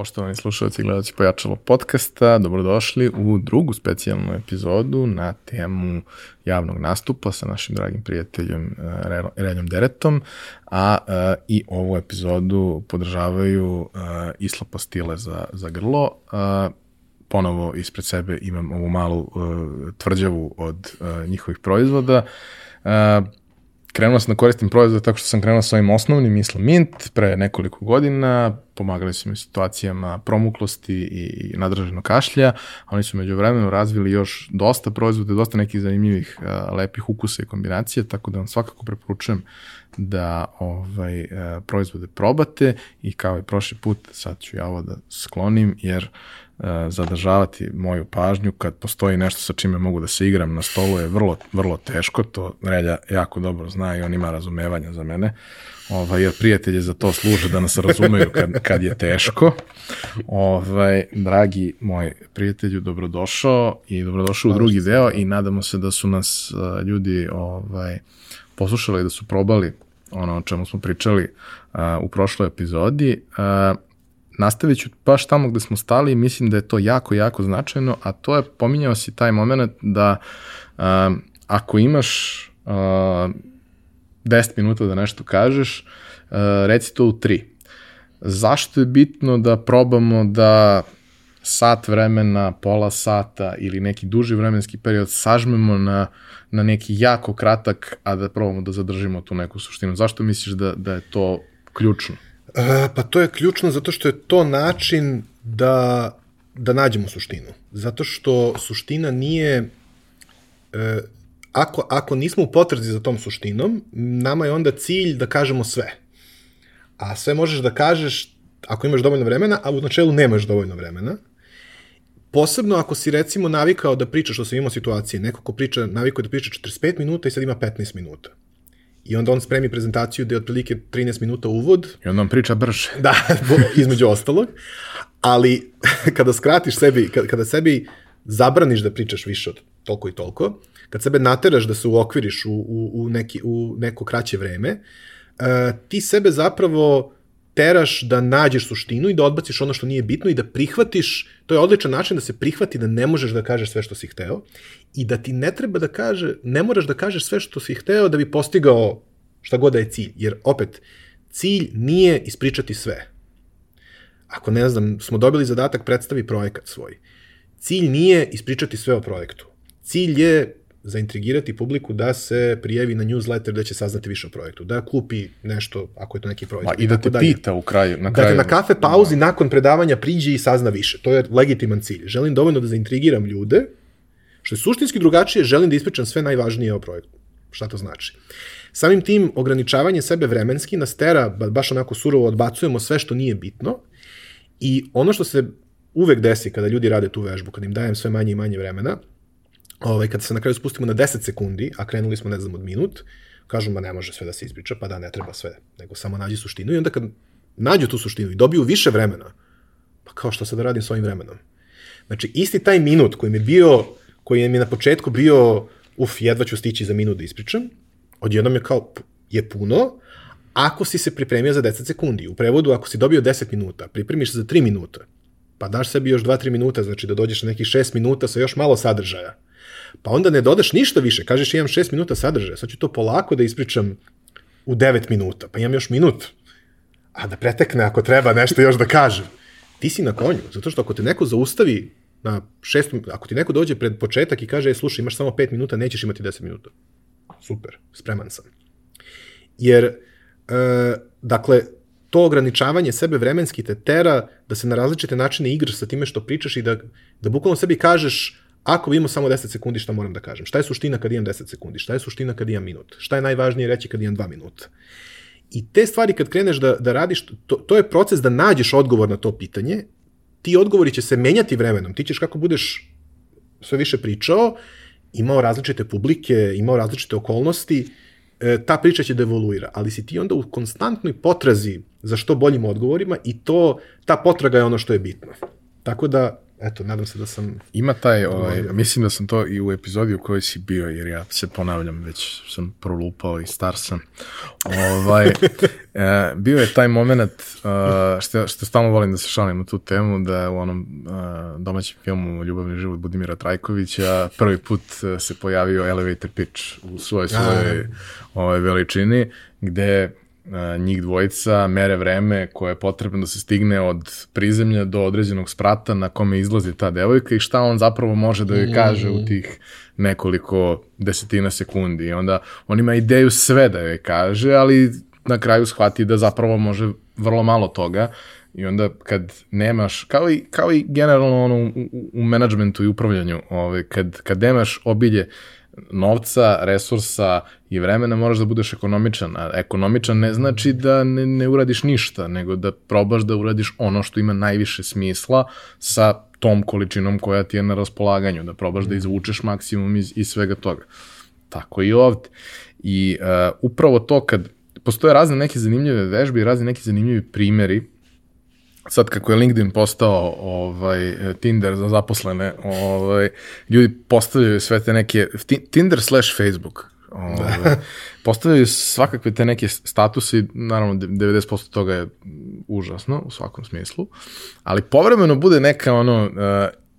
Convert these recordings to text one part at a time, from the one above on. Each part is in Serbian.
Poštovani slušalci i gledalci Pojačalo podcasta, dobrodošli u drugu specijalnu epizodu na temu javnog nastupa sa našim dragim prijateljem uh, Reljom Deretom, a uh, i ovu epizodu podržavaju uh, Isla Pastile za, za grlo. Ponovo ispred sebe imam ovu malu tvrđavu od njihovih proizvoda. Krenuo sam da koristim proizvod tako što sam krenuo sa ovim osnovnim Isla Mint pre nekoliko godina, pomagali su mi situacijama promuklosti i nadržanog kašlja, oni su među vremenu razvili još dosta proizvode, dosta nekih zanimljivih uh, lepih ukusa i kombinacija, tako da vam svakako preporučujem da ovaj, uh, proizvode probate i kao i prošli put sad ću ja ovo da sklonim jer zadržavati moju pažnju kad postoji nešto sa čime mogu da se igram na stolu je vrlo, vrlo teško, to Relja jako dobro zna i on ima razumevanja za mene, ovaj, jer prijatelji za to služe da nas razumeju kad, kad je teško. Ovaj, dragi moj prijatelju, dobrodošao i dobrodošao u drugi deo i nadamo se da su nas uh, ljudi ovaj, poslušali, da su probali ono o čemu smo pričali uh, u prošloj epizodi. Uh, nastavit ću baš tamo gde smo stali i mislim da je to jako, jako značajno, a to je, pominjao si taj moment da um, ako imaš uh, 10 minuta da nešto kažeš, uh, reci to u 3. Zašto je bitno da probamo da sat vremena, pola sata ili neki duži vremenski period sažmemo na, na neki jako kratak, a da probamo da zadržimo tu neku suštinu. Zašto misliš da, da je to ključno? E, pa to je ključno zato što je to način da, da nađemo suštinu. Zato što suština nije... E, ako, ako nismo u potrezi za tom suštinom, nama je onda cilj da kažemo sve. A sve možeš da kažeš ako imaš dovoljno vremena, a u načelu nemaš dovoljno vremena. Posebno ako si recimo navikao da pričaš, što sam imao situacije, neko ko priča, navikao da priča 45 minuta i sad ima 15 minuta. I onda on spremi prezentaciju gde je otprilike 13 minuta uvod. I onda on priča brže. Da, između ostalog. Ali kada skratiš sebi, kada sebi zabraniš da pričaš više od toliko i toliko, kad sebe nateraš da se uokviriš u, u, u, neki, u neko kraće vreme, uh, ti sebe zapravo teraš da nađeš suštinu i da odbaciš ono što nije bitno i da prihvatiš, to je odličan način da se prihvati da ne možeš da kažeš sve što si hteo i da ti ne treba da kaže, ne moraš da kažeš sve što si hteo da bi postigao šta god da je cilj. Jer opet, cilj nije ispričati sve. Ako ne znam, smo dobili zadatak predstavi projekat svoj. Cilj nije ispričati sve o projektu. Cilj je zaintrigirati publiku da se prijavi na newsletter da će saznati više o projektu, da kupi nešto ako je to neki proizvod. Ma, I da te dalje. pita u kraju. Na kraju. Dakle, na kafe pauzi da. nakon predavanja priđe i sazna više. To je legitiman cilj. Želim dovoljno da zaintrigiram ljude, što je suštinski drugačije, želim da ispričam sve najvažnije o projektu. Šta to znači? Samim tim, ograničavanje sebe vremenski nas tera, baš onako surovo odbacujemo sve što nije bitno i ono što se uvek desi kada ljudi rade tu vežbu, kada im dajem sve manje i manje vremena, ovaj, kada se na kraju spustimo na 10 sekundi, a krenuli smo, ne znam, od minut, kažu, ma ne može sve da se ispriča, pa da, ne treba sve, nego samo nađi suštinu i onda kad nađu tu suštinu i dobiju više vremena, pa kao što sad da radim s ovim vremenom. Znači, isti taj minut koji mi je bio, koji mi je na početku bio, uf, jedva ću stići za minut da ispričam, odjednom je kao, je puno, ako si se pripremio za 10 sekundi. U prevodu, ako si dobio 10 minuta, pripremiš se za 3 minuta, pa daš sebi još 2-3 minuta, znači da dođeš na nekih 6 minuta sa još malo sadržaja. Pa onda ne dodaš ništa više, kažeš imam 6 minuta sadržaja, sad ću to polako da ispričam u 9 minuta, pa imam još minut. A da pretekne ako treba nešto još da kažem. Ti si na konju, zato što ako te neko zaustavi na 6 ako ti neko dođe pred početak i kaže, e, slušaj, imaš samo 5 minuta, nećeš imati 10 minuta super, spreman sam. Jer, e, dakle, to ograničavanje sebe vremenski te tera da se na različite načine igraš sa time što pričaš i da, da bukvalno sebi kažeš ako imamo samo 10 sekundi šta moram da kažem. Šta je suština kad imam 10 sekundi? Šta je suština kad imam minut? Šta je najvažnije reći kad imam 2 minuta? I te stvari kad kreneš da, da radiš, to, to je proces da nađeš odgovor na to pitanje, ti odgovori će se menjati vremenom. Ti ćeš kako budeš sve više pričao, imao različite publike, imao različite okolnosti, e, ta priča će da evoluira, ali si ti onda u konstantnoj potrazi za što boljim odgovorima i to, ta potraga je ono što je bitno. Tako da, eto, nadam se da sam... Ima taj, ovaj, mislim da sam to i u epizodi u kojoj si bio, jer ja se ponavljam, već sam prolupao i star sam. Ovaj, e, bio je taj moment, uh, što, što stalno volim da se šalim na tu temu, da u onom uh, domaćem filmu Ljubavni život Budimira Trajkovića prvi put se pojavio elevator pitch u svojoj svojoj ovaj, veličini, gde njih dvojica mere vreme koje je potrebno da se stigne od prizemlja do određenog sprata na kome izlazi ta devojka i šta on zapravo može da joj kaže u tih nekoliko desetina sekundi. I onda on ima ideju sve da joj kaže, ali na kraju shvati da zapravo može vrlo malo toga i onda kad nemaš, kao i, kao i generalno ono u, u menadžmentu i upravljanju, ovaj, kad, kad nemaš obilje novca, resursa i vremena moraš da budeš ekonomičan. A ekonomičan ne znači da ne, ne uradiš ništa, nego da probaš da uradiš ono što ima najviše smisla sa tom količinom koja ti je na raspolaganju, da probaš da izvučeš maksimum iz, iz svega toga. Tako i ovde. I uh, upravo to kad postoje razne neke zanimljive vežbe i razne neki zanimljivi primeri sad kako je LinkedIn postao ovaj Tinder za zaposlene, ovaj ljudi postavljaju sve te neke Tinder slash Facebook. Ovaj, postavljaju svakakve te neke statuse, naravno 90% toga je užasno u svakom smislu, ali povremeno bude neka ono uh,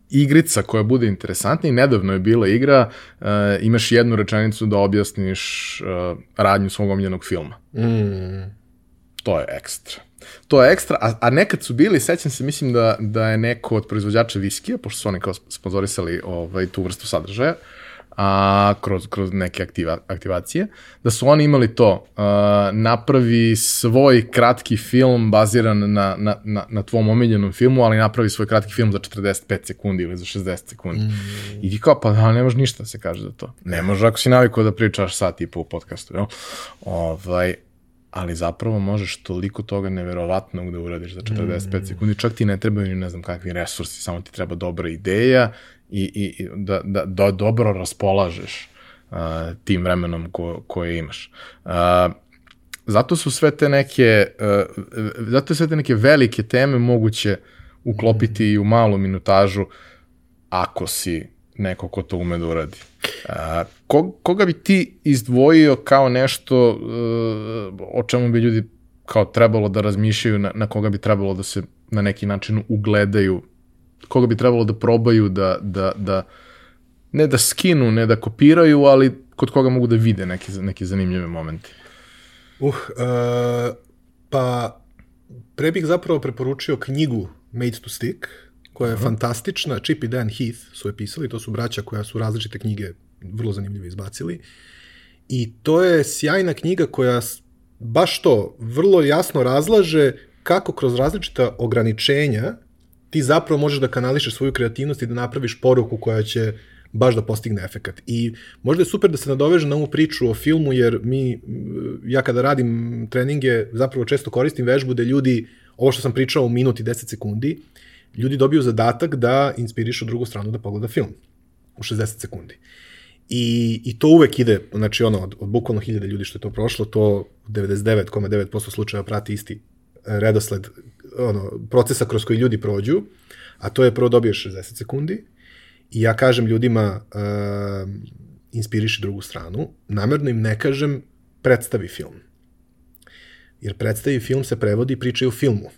igrica koja bude interesantna i nedavno je bila igra, uh, imaš jednu rečenicu da objasniš uh, radnju svog omiljenog filma. Mm. To je ekstra to je ekstra, a, a nekad su bili, sećam se, mislim da, da je neko od proizvođača viskija, pošto su oni kao sponzorisali ovaj, tu vrstu sadržaja, a, kroz, kroz neke aktiva, aktivacije, da su oni imali to, a, napravi svoj kratki film baziran na, na, na, na tvom omiljenom filmu, ali napravi svoj kratki film za 45 sekundi ili za 60 sekundi. Mm. I ti kao, pa da, ne može ništa da se kaže za to. Ne može ako si navikao da pričaš sat i po u podcastu, jel? Ovaj, ali zapravo možeš toliko toga neverovatnog da uradiš za 45 mm. sekundi, čak ti ne trebaju ni ne znam kakvi resursi, samo ti treba dobra ideja i, i, i da, da, da dobro raspolažeš uh, tim vremenom ko, koje imaš. Uh, zato su sve te neke, uh, zato sve te neke velike teme moguće uklopiti mm. i u malu minutažu ako si neko ko to ume da uradi. A, ko, koga bi ti izdvojio kao nešto uh, o čemu bi ljudi kao trebalo da razmišljaju, na, na koga bi trebalo da se na neki način ugledaju, koga bi trebalo da probaju da, da, da ne da skinu, ne da kopiraju, ali kod koga mogu da vide neke, neke zanimljive momente? Uh, uh pa pre bih zapravo preporučio knjigu Made to Stick, koja je uh -huh. fantastična. Chip i Dan Heath su je pisali, to su braća koja su različite knjige vrlo zanimljivo izbacili. I to je sjajna knjiga koja baš to vrlo jasno razlaže kako kroz različita ograničenja ti zapravo možeš da kanališeš svoju kreativnost i da napraviš poruku koja će baš da postigne efekat. I možda je super da se nadoveže na ovu priču o filmu, jer mi, ja kada radim treninge, zapravo često koristim vežbu da ljudi, ovo što sam pričao u minuti 10 sekundi, ljudi dobiju zadatak da inspirišu drugu stranu da pogleda film u 60 sekundi. I, I to uvek ide, znači ono, od, od bukvalno hiljade ljudi što je to prošlo, to 99,9% slučajeva prati isti redosled ono, procesa kroz koji ljudi prođu, a to je prvo dobiješ 60 sekundi i ja kažem ljudima uh, inspiriši drugu stranu, namerno im ne kažem predstavi film. Jer predstavi film se prevodi i pričaju filmu.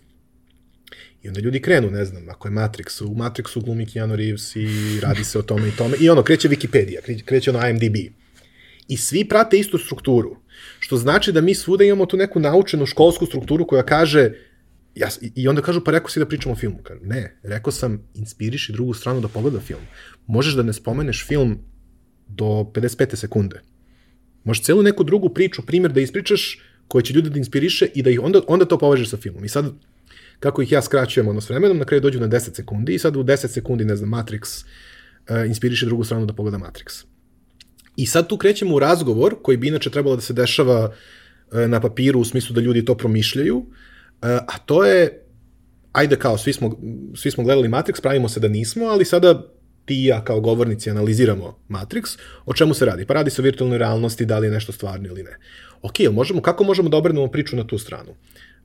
I onda ljudi krenu, ne znam, ako je Matrix, u Matrixu glumi Keanu Reeves i radi se o tome i tome, i ono, kreće Wikipedia, kreće ono IMDb. I svi prate istu strukturu, što znači da mi svuda imamo tu neku naučenu školsku strukturu koja kaže, ja, i onda kažu, pa rekao si da pričamo o filmu. Kažu, ne, rekao sam, inspiriši drugu stranu da pogleda film. Možeš da ne spomeneš film do 55. sekunde. Možeš celu neku drugu priču, primjer da ispričaš, koje će ljude da inspiriše i da ih onda, onda to povežeš sa filmom. I sad kako ih ja skraćujem ono s vremenom, na kraju dođu na 10 sekundi i sad u 10 sekundi, ne znam, Matrix uh, inspiriše drugu stranu da pogleda Matrix. I sad tu krećemo u razgovor koji bi inače trebalo da se dešava uh, na papiru u smislu da ljudi to promišljaju, uh, a to je ajde kao, svi smo, svi smo gledali Matrix, pravimo se da nismo, ali sada ti i ja kao govornici analiziramo Matrix, o čemu se radi? Pa radi se o virtualnoj realnosti, da li je nešto stvarno ili ne. Ok, možemo, kako možemo da obrednemo priču na tu stranu?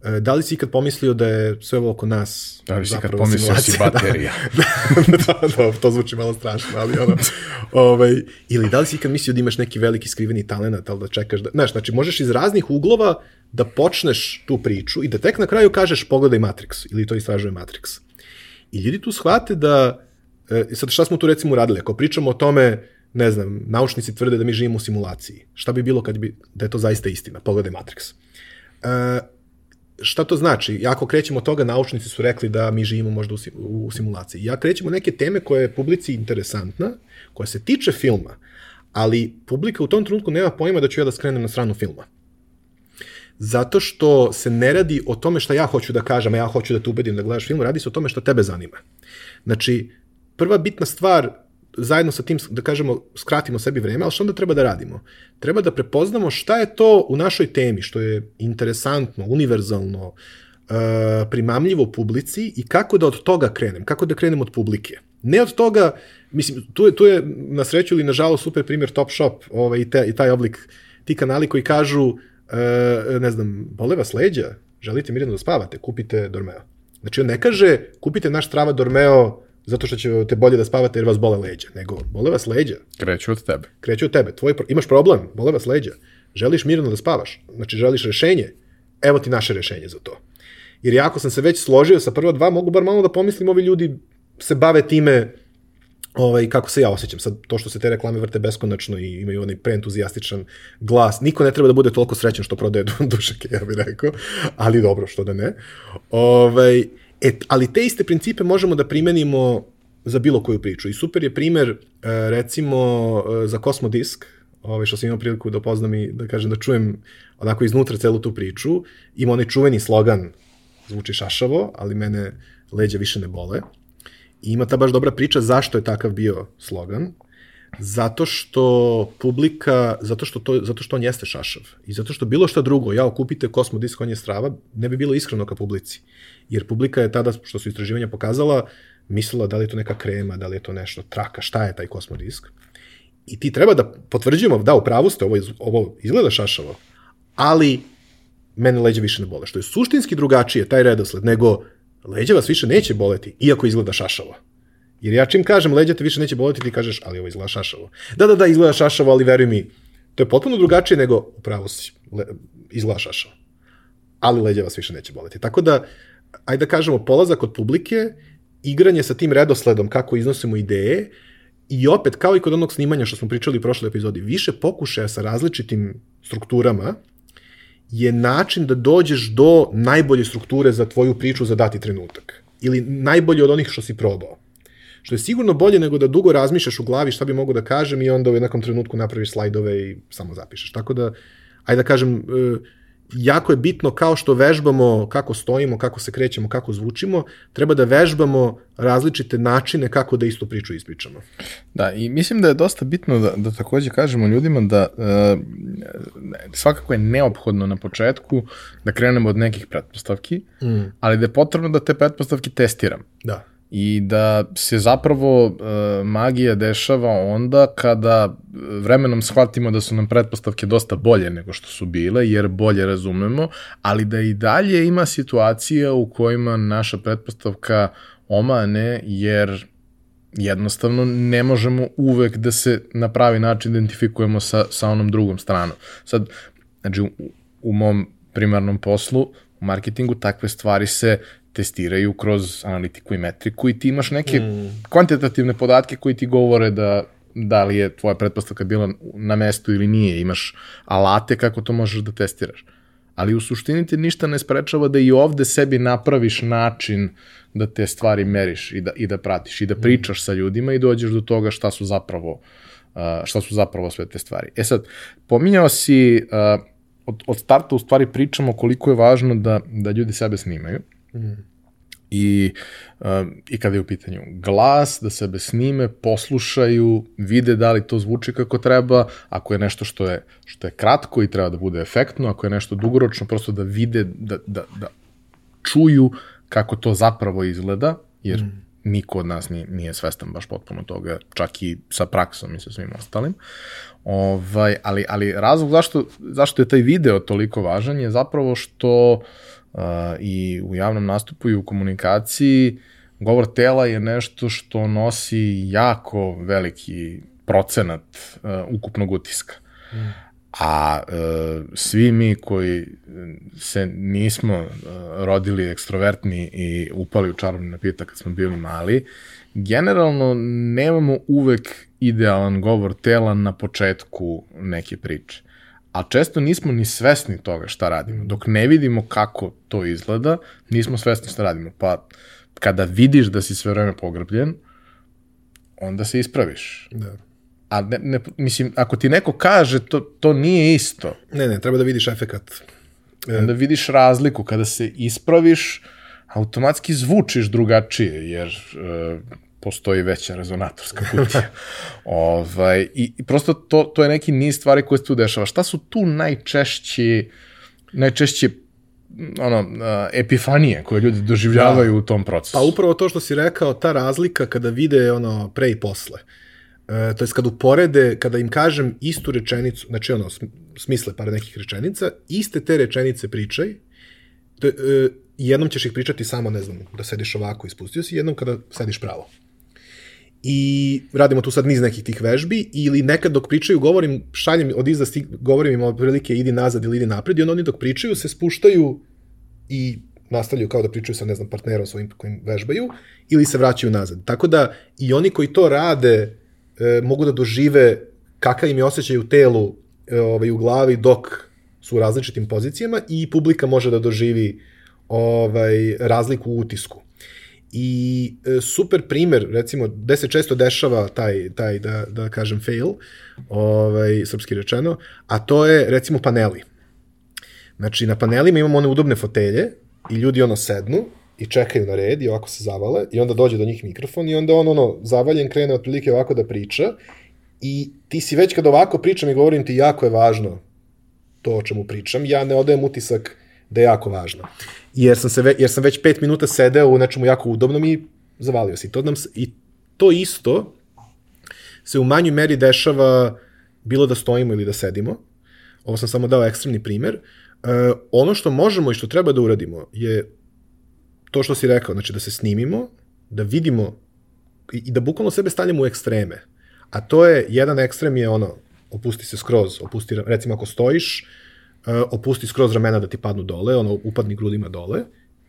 E, da li si ikad pomislio da je sve ovo oko nas Da li si ikad pomislio da si baterija? da, da, da, to zvuči malo strašno, ali ono, ovaj, ili da li si ikad mislio da imaš neki veliki skriveni talent, ali da čekaš da, znaš, znači možeš iz raznih uglova da počneš tu priču i da tek na kraju kažeš pogledaj Matrix ili to istražuje Matrix. I ljudi tu shvate da, e, sad šta smo tu recimo uradili, ako pričamo o tome, ne znam, naučnici tvrde da mi živimo u simulaciji. Šta bi bilo kad bi, da je to zaista istina? Pogledaj Matrix. E, šta to znači? Ako krećemo od toga, naučnici su rekli da mi živimo možda u, u simulaciji. Ja krećemo neke teme koja je publici interesantna, koja se tiče filma, ali publika u tom trenutku nema pojma da ću ja da skrenem na stranu filma. Zato što se ne radi o tome šta ja hoću da kažem, a ja hoću da te ubedim da gledaš film, radi se o tome šta tebe zanima. Znači, prva bitna stvar zajedno sa tim, da kažemo, skratimo sebi vreme, ali što onda treba da radimo? Treba da prepoznamo šta je to u našoj temi, što je interesantno, univerzalno, e, primamljivo publici i kako da od toga krenem, kako da krenem od publike. Ne od toga, mislim, tu je, tu je na sreću ili nažalost super primjer Top Shop ovaj, i, te, i taj oblik, ti kanali koji kažu, e, ne znam, bole vas leđa, želite mirno da spavate, kupite Dormeo. Znači on ne kaže, kupite naš trava Dormeo, zato što će te bolje da spavate jer vas bole leđa, nego bole vas leđa. Kreću od tebe. Kreću od tebe. Tvoj, imaš problem, bole vas leđa. Želiš mirno da spavaš, znači želiš rešenje, evo ti naše rešenje za to. Jer ja ako sam se već složio sa prva dva, mogu bar malo da pomislim, ovi ljudi se bave time ovaj, kako se ja osjećam. Sad, to što se te reklame vrte beskonačno i imaju onaj preentuzijastičan glas, niko ne treba da bude toliko srećan što prodaje dušake, ja bih rekao, ali dobro, što da ne. Ovaj, E, ali te iste principe možemo da primenimo za bilo koju priču. I super je primer, e, recimo, e, za Kosmodisk, ovaj, što sam imao priliku da poznam i da kažem da čujem onako iznutra celu tu priču. Ima onaj čuveni slogan, zvuči šašavo, ali mene leđa više ne bole. I ima ta baš dobra priča zašto je takav bio slogan. Zato što publika, zato što, to, zato što on jeste šašav. I zato što bilo šta drugo, ja okupite Kosmodisk, on je strava, ne bi bilo iskreno ka publici jer publika je tada, što su istraživanja pokazala, mislila da li je to neka krema, da li je to nešto traka, šta je taj kosmodisk. I ti treba da potvrđujemo, da, u pravu ste, ovo, ovo izgleda šašavo, ali mene leđa više ne bole, što je suštinski drugačije, taj redosled, nego leđa vas više neće boleti, iako izgleda šašavo. Jer ja čim kažem leđa te više neće boleti, ti kažeš, ali ovo izgleda šašavo. Da, da, da, izgleda šašavo, ali veruj mi, to je potpuno drugačije nego, upravo si, le, izgleda šašavo. Ali leđa vas više neće boleti. Tako da, ajde da kažemo, polazak od publike, igranje sa tim redosledom kako iznosimo ideje i opet, kao i kod onog snimanja što smo pričali u prošloj epizodi, više pokušaja sa različitim strukturama je način da dođeš do najbolje strukture za tvoju priču za dati trenutak. Ili najbolje od onih što si probao. Što je sigurno bolje nego da dugo razmišljaš u glavi šta bi mogo da kažem i onda u nekom trenutku napraviš slajdove i samo zapišeš. Tako da, ajde da kažem, uh, jako je bitno kao što vežbamo kako stojimo, kako se krećemo, kako zvučimo, treba da vežbamo različite načine kako da istu priču ispričamo. Da, i mislim da je dosta bitno da, da takođe kažemo ljudima da uh, svakako je neophodno na početku da krenemo od nekih pretpostavki, mm. ali da je potrebno da te pretpostavke testiram. Da i da se zapravo e, magija dešava onda kada vremenom shvatimo da su nam pretpostavke dosta bolje nego što su bile, jer bolje razumemo, ali da i dalje ima situacija u kojima naša pretpostavka omane, jer jednostavno ne možemo uvek da se na pravi način identifikujemo sa, sa onom drugom stranom. Sad, znači, u, u mom primarnom poslu, u marketingu, takve stvari se testiraju kroz analitiku i metriku i ti imaš neke mm. kvantitativne podatke koji ti govore da da li je tvoja pretpostavka bila na mestu ili nije, imaš alate kako to možeš da testiraš. Ali u suštini ti ništa ne sprečava da i ovde sebi napraviš način da te stvari meriš i da, i da pratiš i da pričaš sa ljudima i dođeš do toga šta su zapravo šta su zapravo sve te stvari. E sad, pominjao si od, od starta u stvari pričamo koliko je važno da, da ljudi sebe snimaju. Mm. I, um, I kada je u pitanju glas, da sebe snime, poslušaju, vide da li to zvuči kako treba, ako je nešto što je, što je kratko i treba da bude efektno, ako je nešto dugoročno, prosto da vide, da, da, da čuju kako to zapravo izgleda, jer mm. niko od nas nije, nije svestan baš potpuno toga, čak i sa praksom i sa svim ostalim. Ovaj, ali, ali razlog zašto, zašto je taj video toliko važan je zapravo što uh, i u javnom nastupu i u komunikaciji govor tela je nešto što nosi jako veliki procenat uh, ukupnog utiska. Mm a e, svi mi koji se nismo e, rodili ekstrovertni i upali u čarobni napitak kad smo bili mali, generalno nemamo uvek idealan govor tela na početku neke priče. A često nismo ni svesni toga šta radimo. Dok ne vidimo kako to izgleda, nismo svesni šta radimo. Pa kada vidiš da si sve vreme pogrbljen, onda se ispraviš. Da a ne, ne, mislim, ako ti neko kaže, to, to nije isto. Ne, ne, treba da vidiš efekat. E... Onda vidiš razliku. Kada se ispraviš, automatski zvučiš drugačije, jer e, postoji veća rezonatorska kutija. ovaj, i, I prosto to, to je neki niz stvari koje se tu dešava. Šta su tu najčešći, najčešće ono, uh, epifanije koje ljudi doživljavaju da. u tom procesu? Pa upravo to što si rekao, ta razlika kada vide ono pre i posle. E, to je kad uporede, kada im kažem istu rečenicu, znači ono, smisle par nekih rečenica, iste te rečenice pričaj, to, e, jednom ćeš ih pričati samo, ne znam, da sediš ovako i spustio si, jednom kada sediš pravo. I radimo tu sad niz nekih tih vežbi, ili nekad dok pričaju, govorim, šaljem od izda, govorim im otprilike idi nazad ili idi napred, i onda oni dok pričaju se spuštaju i nastavljaju kao da pričaju sa, ne znam, partnerom svojim kojim vežbaju, ili se vraćaju nazad. Tako da i oni koji to rade e, mogu da dožive kakav im je osjećaj u telu e, ovaj, u glavi dok su u različitim pozicijama i publika može da doživi ovaj, razliku u utisku. I e, super primer, recimo, gde se često dešava taj, taj da, da kažem, fail, ovaj, srpski rečeno, a to je, recimo, paneli. Znači, na panelima imamo one udobne fotelje i ljudi ono sednu i čekaju na red i ovako se zavale i onda dođe do njih mikrofon i onda on ono zavaljen krene otprilike ovako da priča i ti si već kad ovako pričam i govorim ti jako je važno to o čemu pričam, ja ne odajem utisak da je jako važno. Jer sam, se ve, jer sam već pet minuta sedeo u nečemu jako udobnom i zavalio se. I to, nam, I to isto se u manjoj meri dešava bilo da stojimo ili da sedimo. Ovo sam samo dao ekstremni primer. E, ono što možemo i što treba da uradimo je to što si rekao, znači da se snimimo, da vidimo i, i da bukvalno sebe stavljamo u ekstreme. A to je, jedan ekstrem je ono, opusti se skroz, opusti, recimo ako stojiš, opusti skroz ramena da ti padnu dole, ono, upadni grudima dole,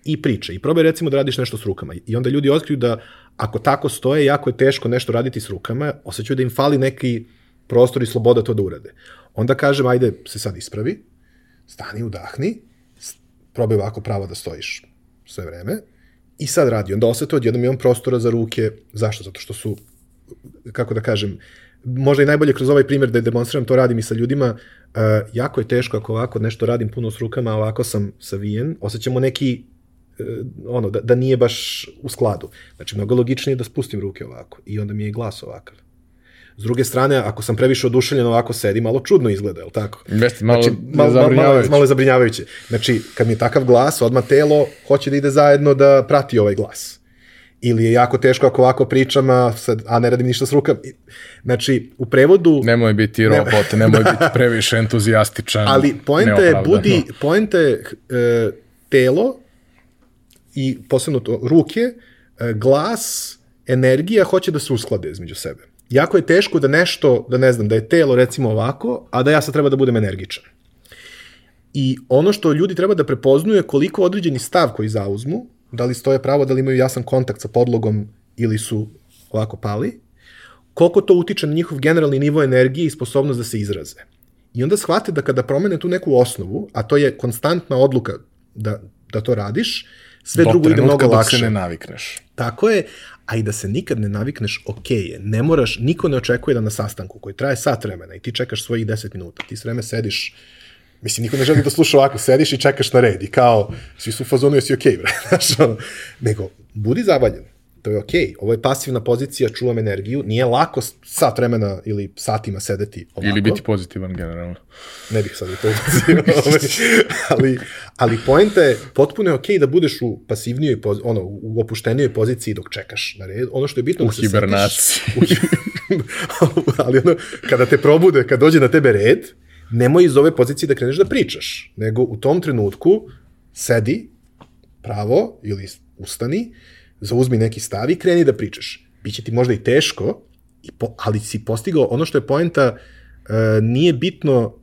i priče. I probaj recimo da radiš nešto s rukama. I onda ljudi otkriju da ako tako stoje, jako je teško nešto raditi s rukama, osjećaju da im fali neki prostor i sloboda to da urade. Onda kažem, ajde se sad ispravi, stani, udahni, probaj ovako pravo da stojiš sve vreme, i sad radi. Onda osete odjednom imam prostora za ruke. Zašto? Zato što su, kako da kažem, možda i najbolje kroz ovaj primjer da demonstriram, to radim i sa ljudima, uh, jako je teško ako ovako nešto radim puno s rukama, a ovako sam savijen, osjećamo neki uh, ono, da, da nije baš u skladu. Znači, mnogo logičnije da spustim ruke ovako i onda mi je glas ovakav. S druge strane, ako sam previše oduševljen ovako sedi, malo čudno izgleda, je li tako? Jeste, malo, znači, malo, malo, malo je zabrinjavajuće. Znači, kad mi je takav glas, odmah telo hoće da ide zajedno da prati ovaj glas. Ili je jako teško ako ovako pričam, a, sad, a ne radim ništa s rukama. Znači, u prevodu... Nemoj biti robot, ne... nemoj biti previše entuzijastičan. Ali poenta je, budi, poenta je e, telo i posebno to, ruke, e, glas, energija hoće da se usklade između sebe jako je teško da nešto, da ne znam, da je telo recimo ovako, a da ja sad treba da budem energičan. I ono što ljudi treba da prepoznaju je koliko određeni stav koji zauzmu, da li stoje pravo, da li imaju jasan kontakt sa podlogom ili su ovako pali, koliko to utiče na njihov generalni nivo energije i sposobnost da se izraze. I onda shvate da kada promene tu neku osnovu, a to je konstantna odluka da, da to radiš, sve Do drugo ide mnogo lakše. Do se ne navikneš. Tako je, a i da se nikad ne navikneš, ok je. Ne moraš, niko ne očekuje da na sastanku koji traje sat vremena i ti čekaš svojih 10 minuta, ti s vreme sediš, mislim, niko ne želi da sluša ovako, sediš i čekaš na red i kao, svi su u fazonu, jesi ok, bre, znaš, ono, nego, budi zavaljen. To je okej. Okay. Ovo je pasivna pozicija, čuvam energiju. Nije lako sat vremena ili satima sedeti ovako. Ili biti pozitivan generalno. Ne bih sad u to ulazio, ovaj, ali, ali poenta je, potpuno je okej okay da budeš u pasivnijoj, ono, u opuštenijoj poziciji dok čekaš na red. Ono što je bitno U da se hibernaciji. setiš... ali ono, kada te probude, kad dođe na tebe red, nemoj iz ove pozicije da kreneš da pričaš, nego u tom trenutku sedi pravo ili ustani, zauzmi neki stav i kreni da pričaš. Biće ti možda i teško, ali si postigao ono što je poenta, e, nije bitno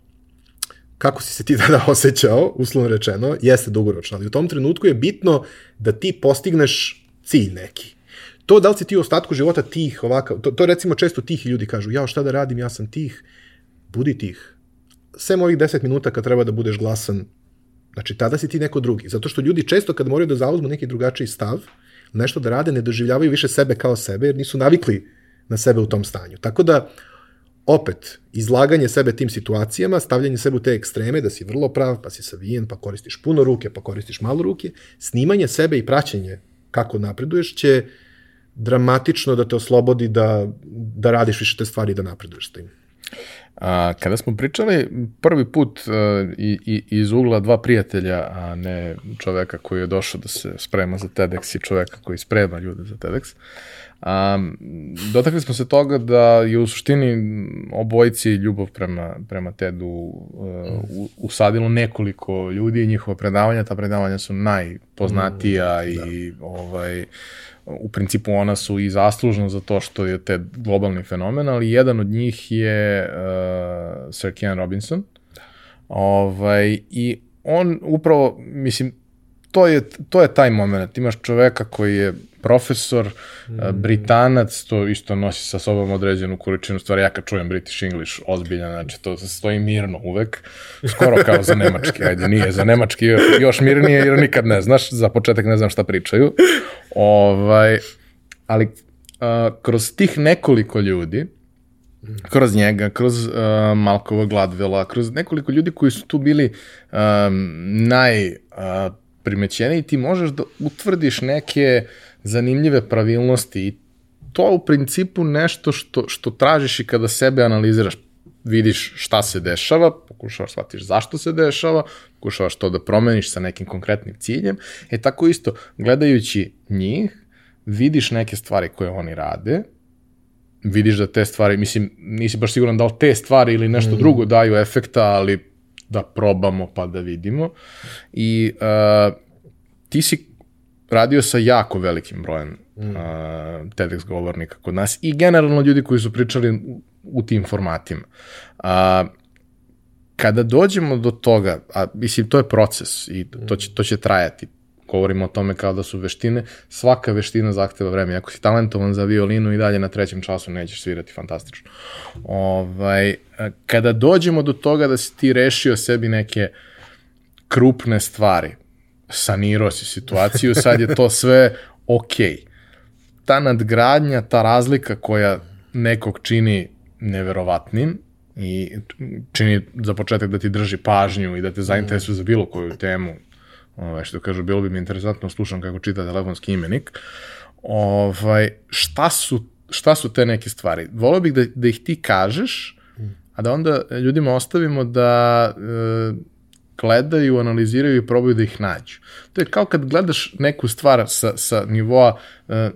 kako si se ti tada osjećao, uslovno rečeno, jeste dugoročno, ali u tom trenutku je bitno da ti postigneš cilj neki. To da li si ti u ostatku života tih, ovakav, to, to recimo često tih ljudi kažu, ja šta da radim, ja sam tih, budi tih. Sem ovih 10 minuta kad treba da budeš glasan, znači tada si ti neko drugi. Zato što ljudi često kad moraju da zauzmu neki drugačiji stav, nešto da rade, ne doživljavaju više sebe kao sebe, jer nisu navikli na sebe u tom stanju. Tako da, opet, izlaganje sebe tim situacijama, stavljanje sebe u te ekstreme, da si vrlo prav, pa si savijen, pa koristiš puno ruke, pa koristiš malo ruke, snimanje sebe i praćenje kako napreduješ će dramatično da te oslobodi da, da radiš više te stvari i da napreduješ s tim. A, kada smo pričali prvi put uh, i, i, iz ugla dva prijatelja, a ne čoveka koji je došao da se sprema za TEDx i čoveka koji sprema ljude za TEDx, a, dotakli smo se toga da je u suštini obojici ljubav prema, prema TED-u uh, usadilo nekoliko ljudi i njihova predavanja, ta predavanja su najpoznatija mm, i da. ovaj, u principu ona su i zaslužna za to što je te globalni fenomen, ali jedan od njih je uh, Sir Kean Robinson. Ovaj, I on upravo, mislim, to je, to je taj moment. Imaš čoveka koji je profesor, mm. britanac, to isto nosi sa sobom određenu količinu stvari. Ja kad čujem British English, ozbiljan, znači to stoji mirno uvek, skoro kao za nemački, ajde nije, za nemački još mirnije jer nikad ne znaš, za početak ne znam šta pričaju. Ovaj, ali uh, kroz tih nekoliko ljudi, kroz njega, kroz uh, Malkova Gladvela, kroz nekoliko ljudi koji su tu bili um, naj uh, ti možeš da utvrdiš neke zanimljive pravilnosti i to u principu nešto što, što tražiš i kada sebe analiziraš vidiš šta se dešava, pokušavaš shvatiš zašto se dešava, pokušavaš to da promeniš sa nekim konkretnim ciljem. E tako isto, gledajući njih, vidiš neke stvari koje oni rade, vidiš da te stvari, mislim, nisi baš siguran da li te stvari ili nešto mm. drugo daju efekta, ali da probamo pa da vidimo. I uh, ti si radio sa jako velikim brojem mm. uh, TEDx govornika kod nas i generalno ljudi koji su pričali u, u tim formatima. Uh, kada dođemo do toga, a mislim to je proces i to će, to će trajati, govorimo o tome kao da su veštine, svaka veština zahteva vreme. Ako si talentovan za violinu i dalje na trećem času nećeš svirati fantastično. Ovaj, kada dođemo do toga da si ti rešio sebi neke krupne stvari, sanirao si situaciju, sad je to sve okej. Okay. Ta nadgradnja, ta razlika koja nekog čini neverovatnim i čini za početak da ti drži pažnju i da te zainteresuje za bilo koju temu, ovaj, što kažu, bilo bi mi interesantno slušam kako čita telefonski imenik, ovaj, šta su, šta su te neke stvari? Volio bih da, da ih ti kažeš, a da onda ljudima ostavimo da e, gledaju, analiziraju i probaju da ih nađu. To je kao kad gledaš neku stvar sa, sa nivoa e,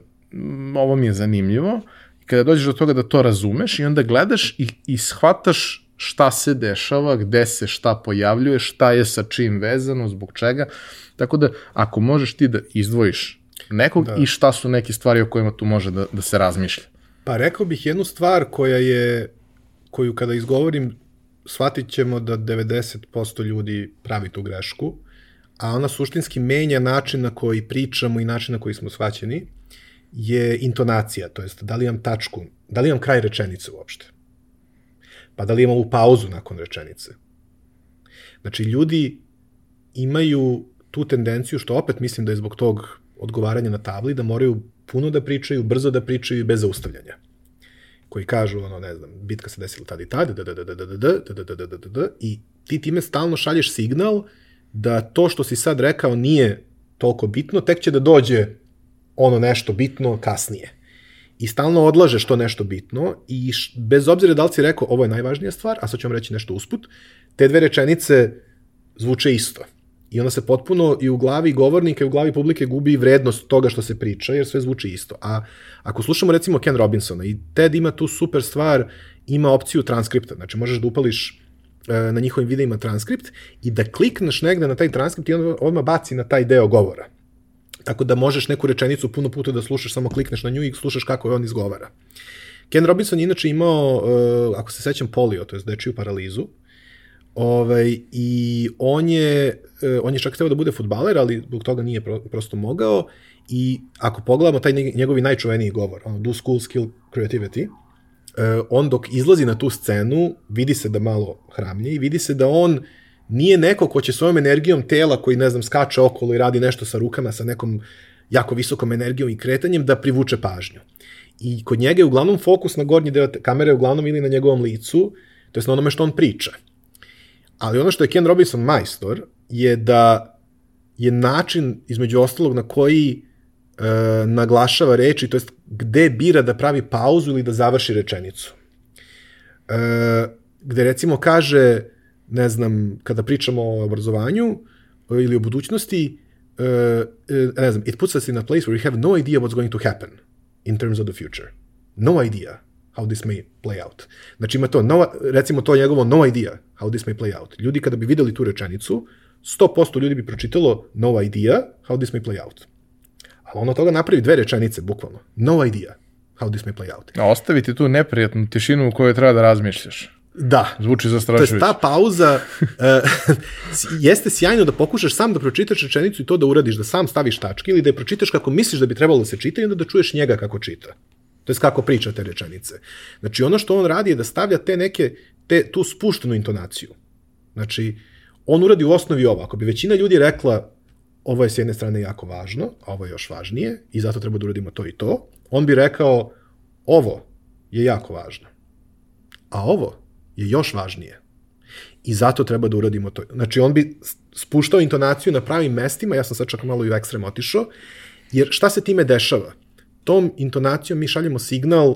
ovo mi je zanimljivo, i kada dođeš do toga da to razumeš i onda gledaš i, i shvataš šta se dešava, gde se šta pojavljuje, šta je sa čim vezano, zbog čega. Tako da, ako možeš ti da izdvojiš nekog da. i šta su neke stvari o kojima tu može da, da se razmišlja. Pa rekao bih jednu stvar koja je, koju kada izgovorim, shvatit ćemo da 90% ljudi pravi tu grešku, a ona suštinski menja način na koji pričamo i način na koji smo shvaćeni, je intonacija, to jest da li imam tačku, da li imam kraj rečenice uopšte. Pa da li imam ovu pauzu nakon rečenice. Znači, ljudi imaju tu tendenciju, što opet mislim da je zbog tog odgovaranja na tabli, da moraju puno da pričaju, brzo da pričaju i bez zaustavljanja. Koji kažu, ono, ne znam, bitka se desila tada i tada, da, da, da, da, da, da, da, da, da, da, da, da, i ti time stalno šalješ signal da to što si sad rekao nije toliko bitno, tek će da dođe ono nešto bitno kasnije. I stalno odlažeš to nešto bitno i bez obzira da li si rekao ovo je najvažnija stvar, a sad ću vam reći nešto usput, te dve rečenice zvuče isto. I onda se potpuno i u glavi govornika i u glavi publike gubi vrednost toga što se priča, jer sve zvuči isto. A ako slušamo recimo Ken Robinsona, i TED ima tu super stvar, ima opciju transkripta, znači možeš da upališ e, na njihovim videima transkript i da klikneš negde na taj transkript i on odmah baci na taj deo govora. Tako da možeš neku rečenicu puno puta da slušaš, samo klikneš na nju i slušaš kako je on izgovara. Ken Robinson je inače imao, e, ako se sećam, polio, to je dečiju paralizu, Ovaj, I on je, eh, on je čak hteo da bude futbaler, ali zbog toga nije pro, prosto mogao. I ako pogledamo taj njegovi najčuveniji govor, ono, do school skill creativity, eh, on dok izlazi na tu scenu, vidi se da malo hramlje i vidi se da on nije neko ko će svojom energijom tela koji, ne znam, skače okolo i radi nešto sa rukama, sa nekom jako visokom energijom i kretanjem, da privuče pažnju. I kod njega je uglavnom fokus na gornji deo kamere, uglavnom ili na njegovom licu, to je na onome što on priča. Ali ono što je Ken Robinson majstor je da je način između ostalog na koji e, naglašava reči, to jest gde bira da pravi pauzu ili da završi rečenicu. E, gde recimo kaže, ne znam, kada pričamo o obrazovanju ili o budućnosti, e, e, ne znam, it puts us in a place where we have no idea what's going to happen in terms of the future. No idea how this may play out. Znači ima to, no, recimo to njegovo no idea how this may play out. Ljudi kada bi videli tu rečenicu, 100% ljudi bi pročitalo no idea how this may play out. A ono toga napravi dve rečenice, bukvalno. No idea how this may play out. A ostaviti tu neprijatnu tišinu u kojoj treba da razmišljaš. Da. Zvuči zastrašujuće. To je ta pauza, uh, jeste sjajno da pokušaš sam da pročitaš rečenicu i to da uradiš, da sam staviš tačke ili da je pročitaš kako misliš da bi trebalo da se čita i onda da čuješ njega kako čita. To je kako priča te rečenice. Znači, ono što on radi je da stavlja te neke, te, tu spuštenu intonaciju. Znači, on uradi u osnovi ovo. Ako bi većina ljudi rekla ovo je s jedne strane jako važno, a ovo je još važnije i zato treba da uradimo to i to, on bi rekao ovo je jako važno, a ovo je još važnije. I zato treba da uradimo to. Znači, on bi spuštao intonaciju na pravim mestima, ja sam sad čak malo i u ekstrem otišao, jer šta se time dešava? Tom intonacijom mi šaljemo signal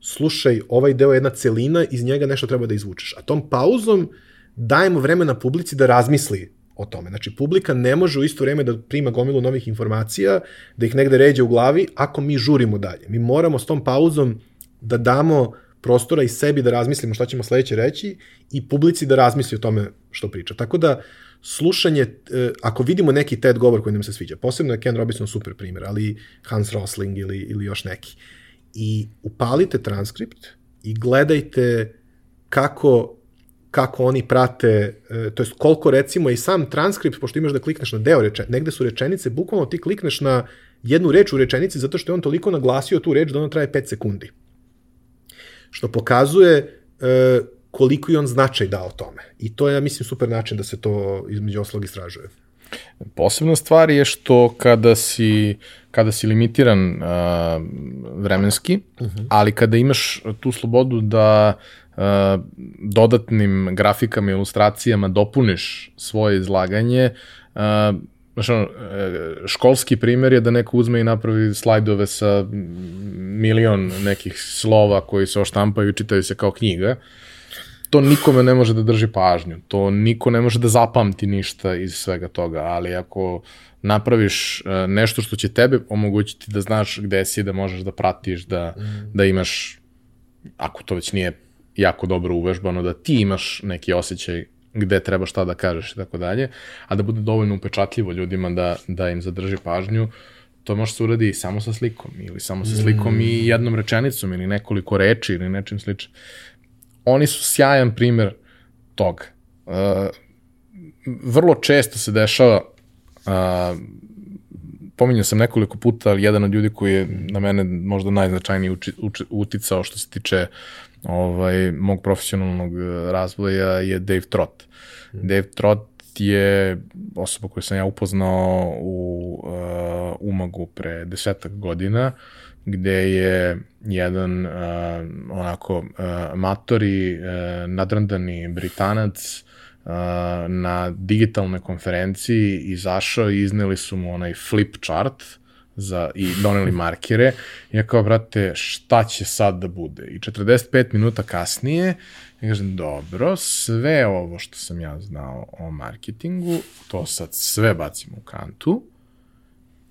slušaj, ovaj deo je jedna celina, iz njega nešto treba da izvučeš. A tom pauzom dajemo vremena publici da razmisli o tome. Znači, publika ne može u isto vreme da prima gomilu novih informacija, da ih negde ređe u glavi, ako mi žurimo dalje. Mi moramo s tom pauzom da damo prostora i sebi da razmislimo šta ćemo sledeće reći i publici da razmisli o tome što priča. Tako da, slušanje, e, ako vidimo neki TED govor koji nam se sviđa, posebno je Ken Robinson super primjer, ali Hans Rosling ili, ili još neki, i upalite transkript i gledajte kako kako oni prate, e, to jest koliko recimo i sam transkript, pošto imaš da klikneš na deo rečenice, negde su rečenice, bukvalno ti klikneš na jednu reč u rečenici zato što je on toliko naglasio tu reč da ona traje 5 sekundi. Što pokazuje e, koliko je on značaj dao tome. I to je, mislim, super način da se to između oslog istražuje. Posebna stvar je što kada si, kada si limitiran uh, vremenski, uh mhm. -huh. ali kada imaš tu slobodu da uh, dodatnim grafikama i ilustracijama dopuniš svoje izlaganje, uh, Znaš, ono, školski primjer je da neko uzme i napravi slajdove sa milion nekih slova koji se oštampaju i čitaju se kao knjiga to nikome ne može da drži pažnju, to niko ne može da zapamti ništa iz svega toga, ali ako napraviš e, nešto što će tebe omogućiti da znaš gde si, da možeš da pratiš, da, mm. da imaš, ako to već nije jako dobro uvežbano, da ti imaš neki osjećaj gde treba šta da kažeš i tako dalje, a da bude dovoljno upečatljivo ljudima da, da im zadrži pažnju, to može se uradi samo sa slikom ili samo sa slikom mm. i jednom rečenicom ili nekoliko reči ili nečim sličnim oni su sjajan primer toga. Uh, vrlo često se dešava, uh, pominjao sam nekoliko puta, ali jedan od ljudi koji je na mene možda najznačajniji uči, uči, uticao što se tiče ovaj, mog profesionalnog razvoja je Dave Trott. Mm. Dave Trott je osoba koju sam ja upoznao u uh, Umagu pre desetak godina. Uh, gde je jedan uh, onako uh, matori, uh, nadrandani Britanac uh, na digitalnoj konferenciji izašao i izneli su mu onaj flip chart za, i doneli markere. I ja kao, brate, šta će sad da bude? I 45 minuta kasnije, ja kažem, dobro, sve ovo što sam ja znao o marketingu, to sad sve bacimo u kantu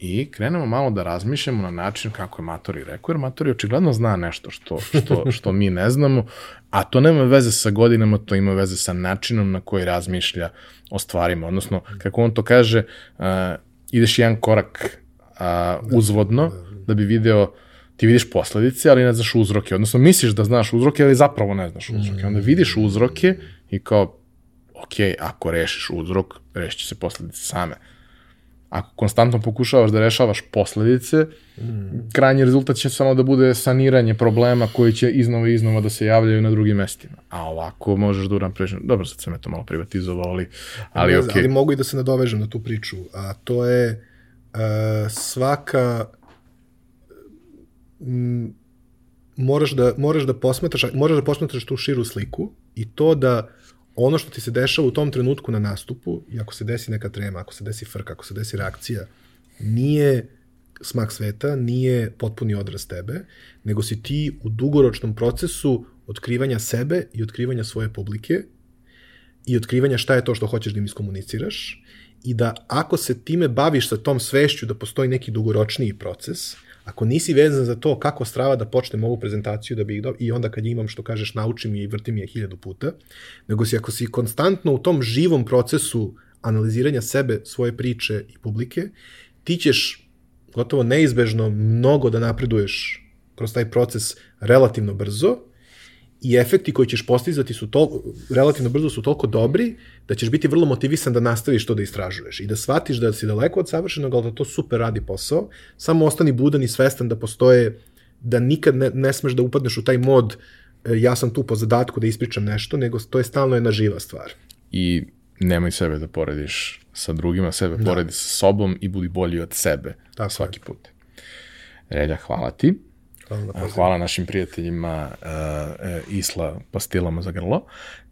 i krenemo malo da razmišljamo na način kako je Matori rekao, jer Matori očigledno zna nešto što, što, što mi ne znamo, a to nema veze sa godinama, to ima veze sa načinom na koji razmišlja o stvarima. Odnosno, kako on to kaže, uh, ideš jedan korak uh, uzvodno da bi video ti vidiš posledice, ali ne znaš uzroke. Odnosno, misliš da znaš uzroke, ali zapravo ne znaš uzroke. Onda vidiš uzroke i kao, ok, ako rešiš uzrok, rešit se posledice same ako konstantno pokušavaš da rešavaš posledice, mm. krajnji rezultat će samo da bude saniranje problema koji će iznova i iznova da se javljaju na drugim mestima. A ovako možeš da uram Dobro, sad sam to malo privatizovao, ali, ali okej. Okay. Ali mogu i da se nadovežem na tu priču. A to je uh, svaka... M, moraš da, moraš da posmetraš, moraš da posmetraš tu širu sliku i to da ono što ti se dešava u tom trenutku na nastupu, i ako se desi neka trema, ako se desi frka, ako se desi reakcija, nije smak sveta, nije potpuni odraz tebe, nego si ti u dugoročnom procesu otkrivanja sebe i otkrivanja svoje publike i otkrivanja šta je to što hoćeš da im iskomuniciraš i da ako se time baviš sa tom svešću da postoji neki dugoročniji proces, Ako nisi vezan za to kako strava da počnem ovu prezentaciju da bi ih do... i onda kad imam što kažeš naučim je i vrtim je hiljadu puta, nego si ako si konstantno u tom živom procesu analiziranja sebe, svoje priče i publike, ti ćeš gotovo neizbežno mnogo da napreduješ kroz taj proces relativno brzo i efekti koji ćeš postizati su to, relativno brzo su toliko dobri da ćeš biti vrlo motivisan da nastaviš to da istražuješ i da shvatiš da si daleko od savršenog, ali da to super radi posao. Samo ostani budan i svestan da postoje, da nikad ne, ne smeš da upadneš u taj mod e, ja sam tu po zadatku da ispričam nešto, nego to je stalno jedna živa stvar. I nemoj sebe da porediš sa drugima, sebe da. poredi sa sobom i budi bolji od sebe Tako svaki je. put. Relja, hvala ti. Hvala, na hvala našim prijateljima uh, Isla pastilama za grlo.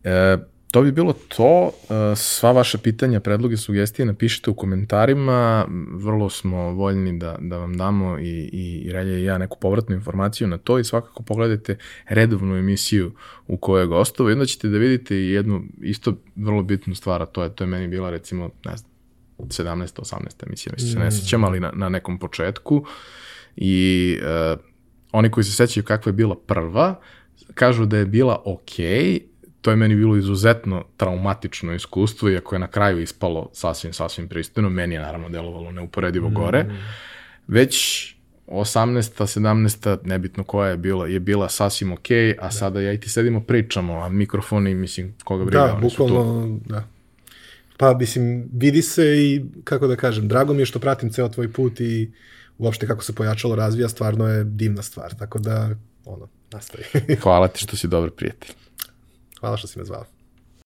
Uh, to bi bilo to. Uh, sva vaša pitanja, predloge, sugestije napišite u komentarima. Vrlo smo voljni da, da vam damo i, i, i Relja i ja neku povratnu informaciju na to i svakako pogledajte redovnu emisiju u kojoj je gostovo i onda ćete da vidite i jednu isto vrlo bitnu stvar, a to je, to je meni bila recimo, ne znam, 17. 18. emisija, mislim se ne mm. sećam, ali na, na nekom početku i uh, oni koji se sećaju kakva je bila prva, kažu da je bila okej, okay, to je meni bilo izuzetno traumatično iskustvo, iako je na kraju ispalo sasvim, sasvim pristojno, meni je naravno delovalo neuporedivo mm. gore, već 18. 17. nebitno koja je bila, je bila sasvim okej, okay, a da. sada ja i ti sedimo pričamo, a mikrofoni, mislim, koga briga, da, bukvalno, da. Pa, mislim, vidi se i, kako da kažem, drago mi je što pratim ceo tvoj put i uopšte kako se pojačalo razvija, stvarno je divna stvar, tako da, ono, nastavi. Hvala ti što si dobar prijatelj. Hvala što si me zvao.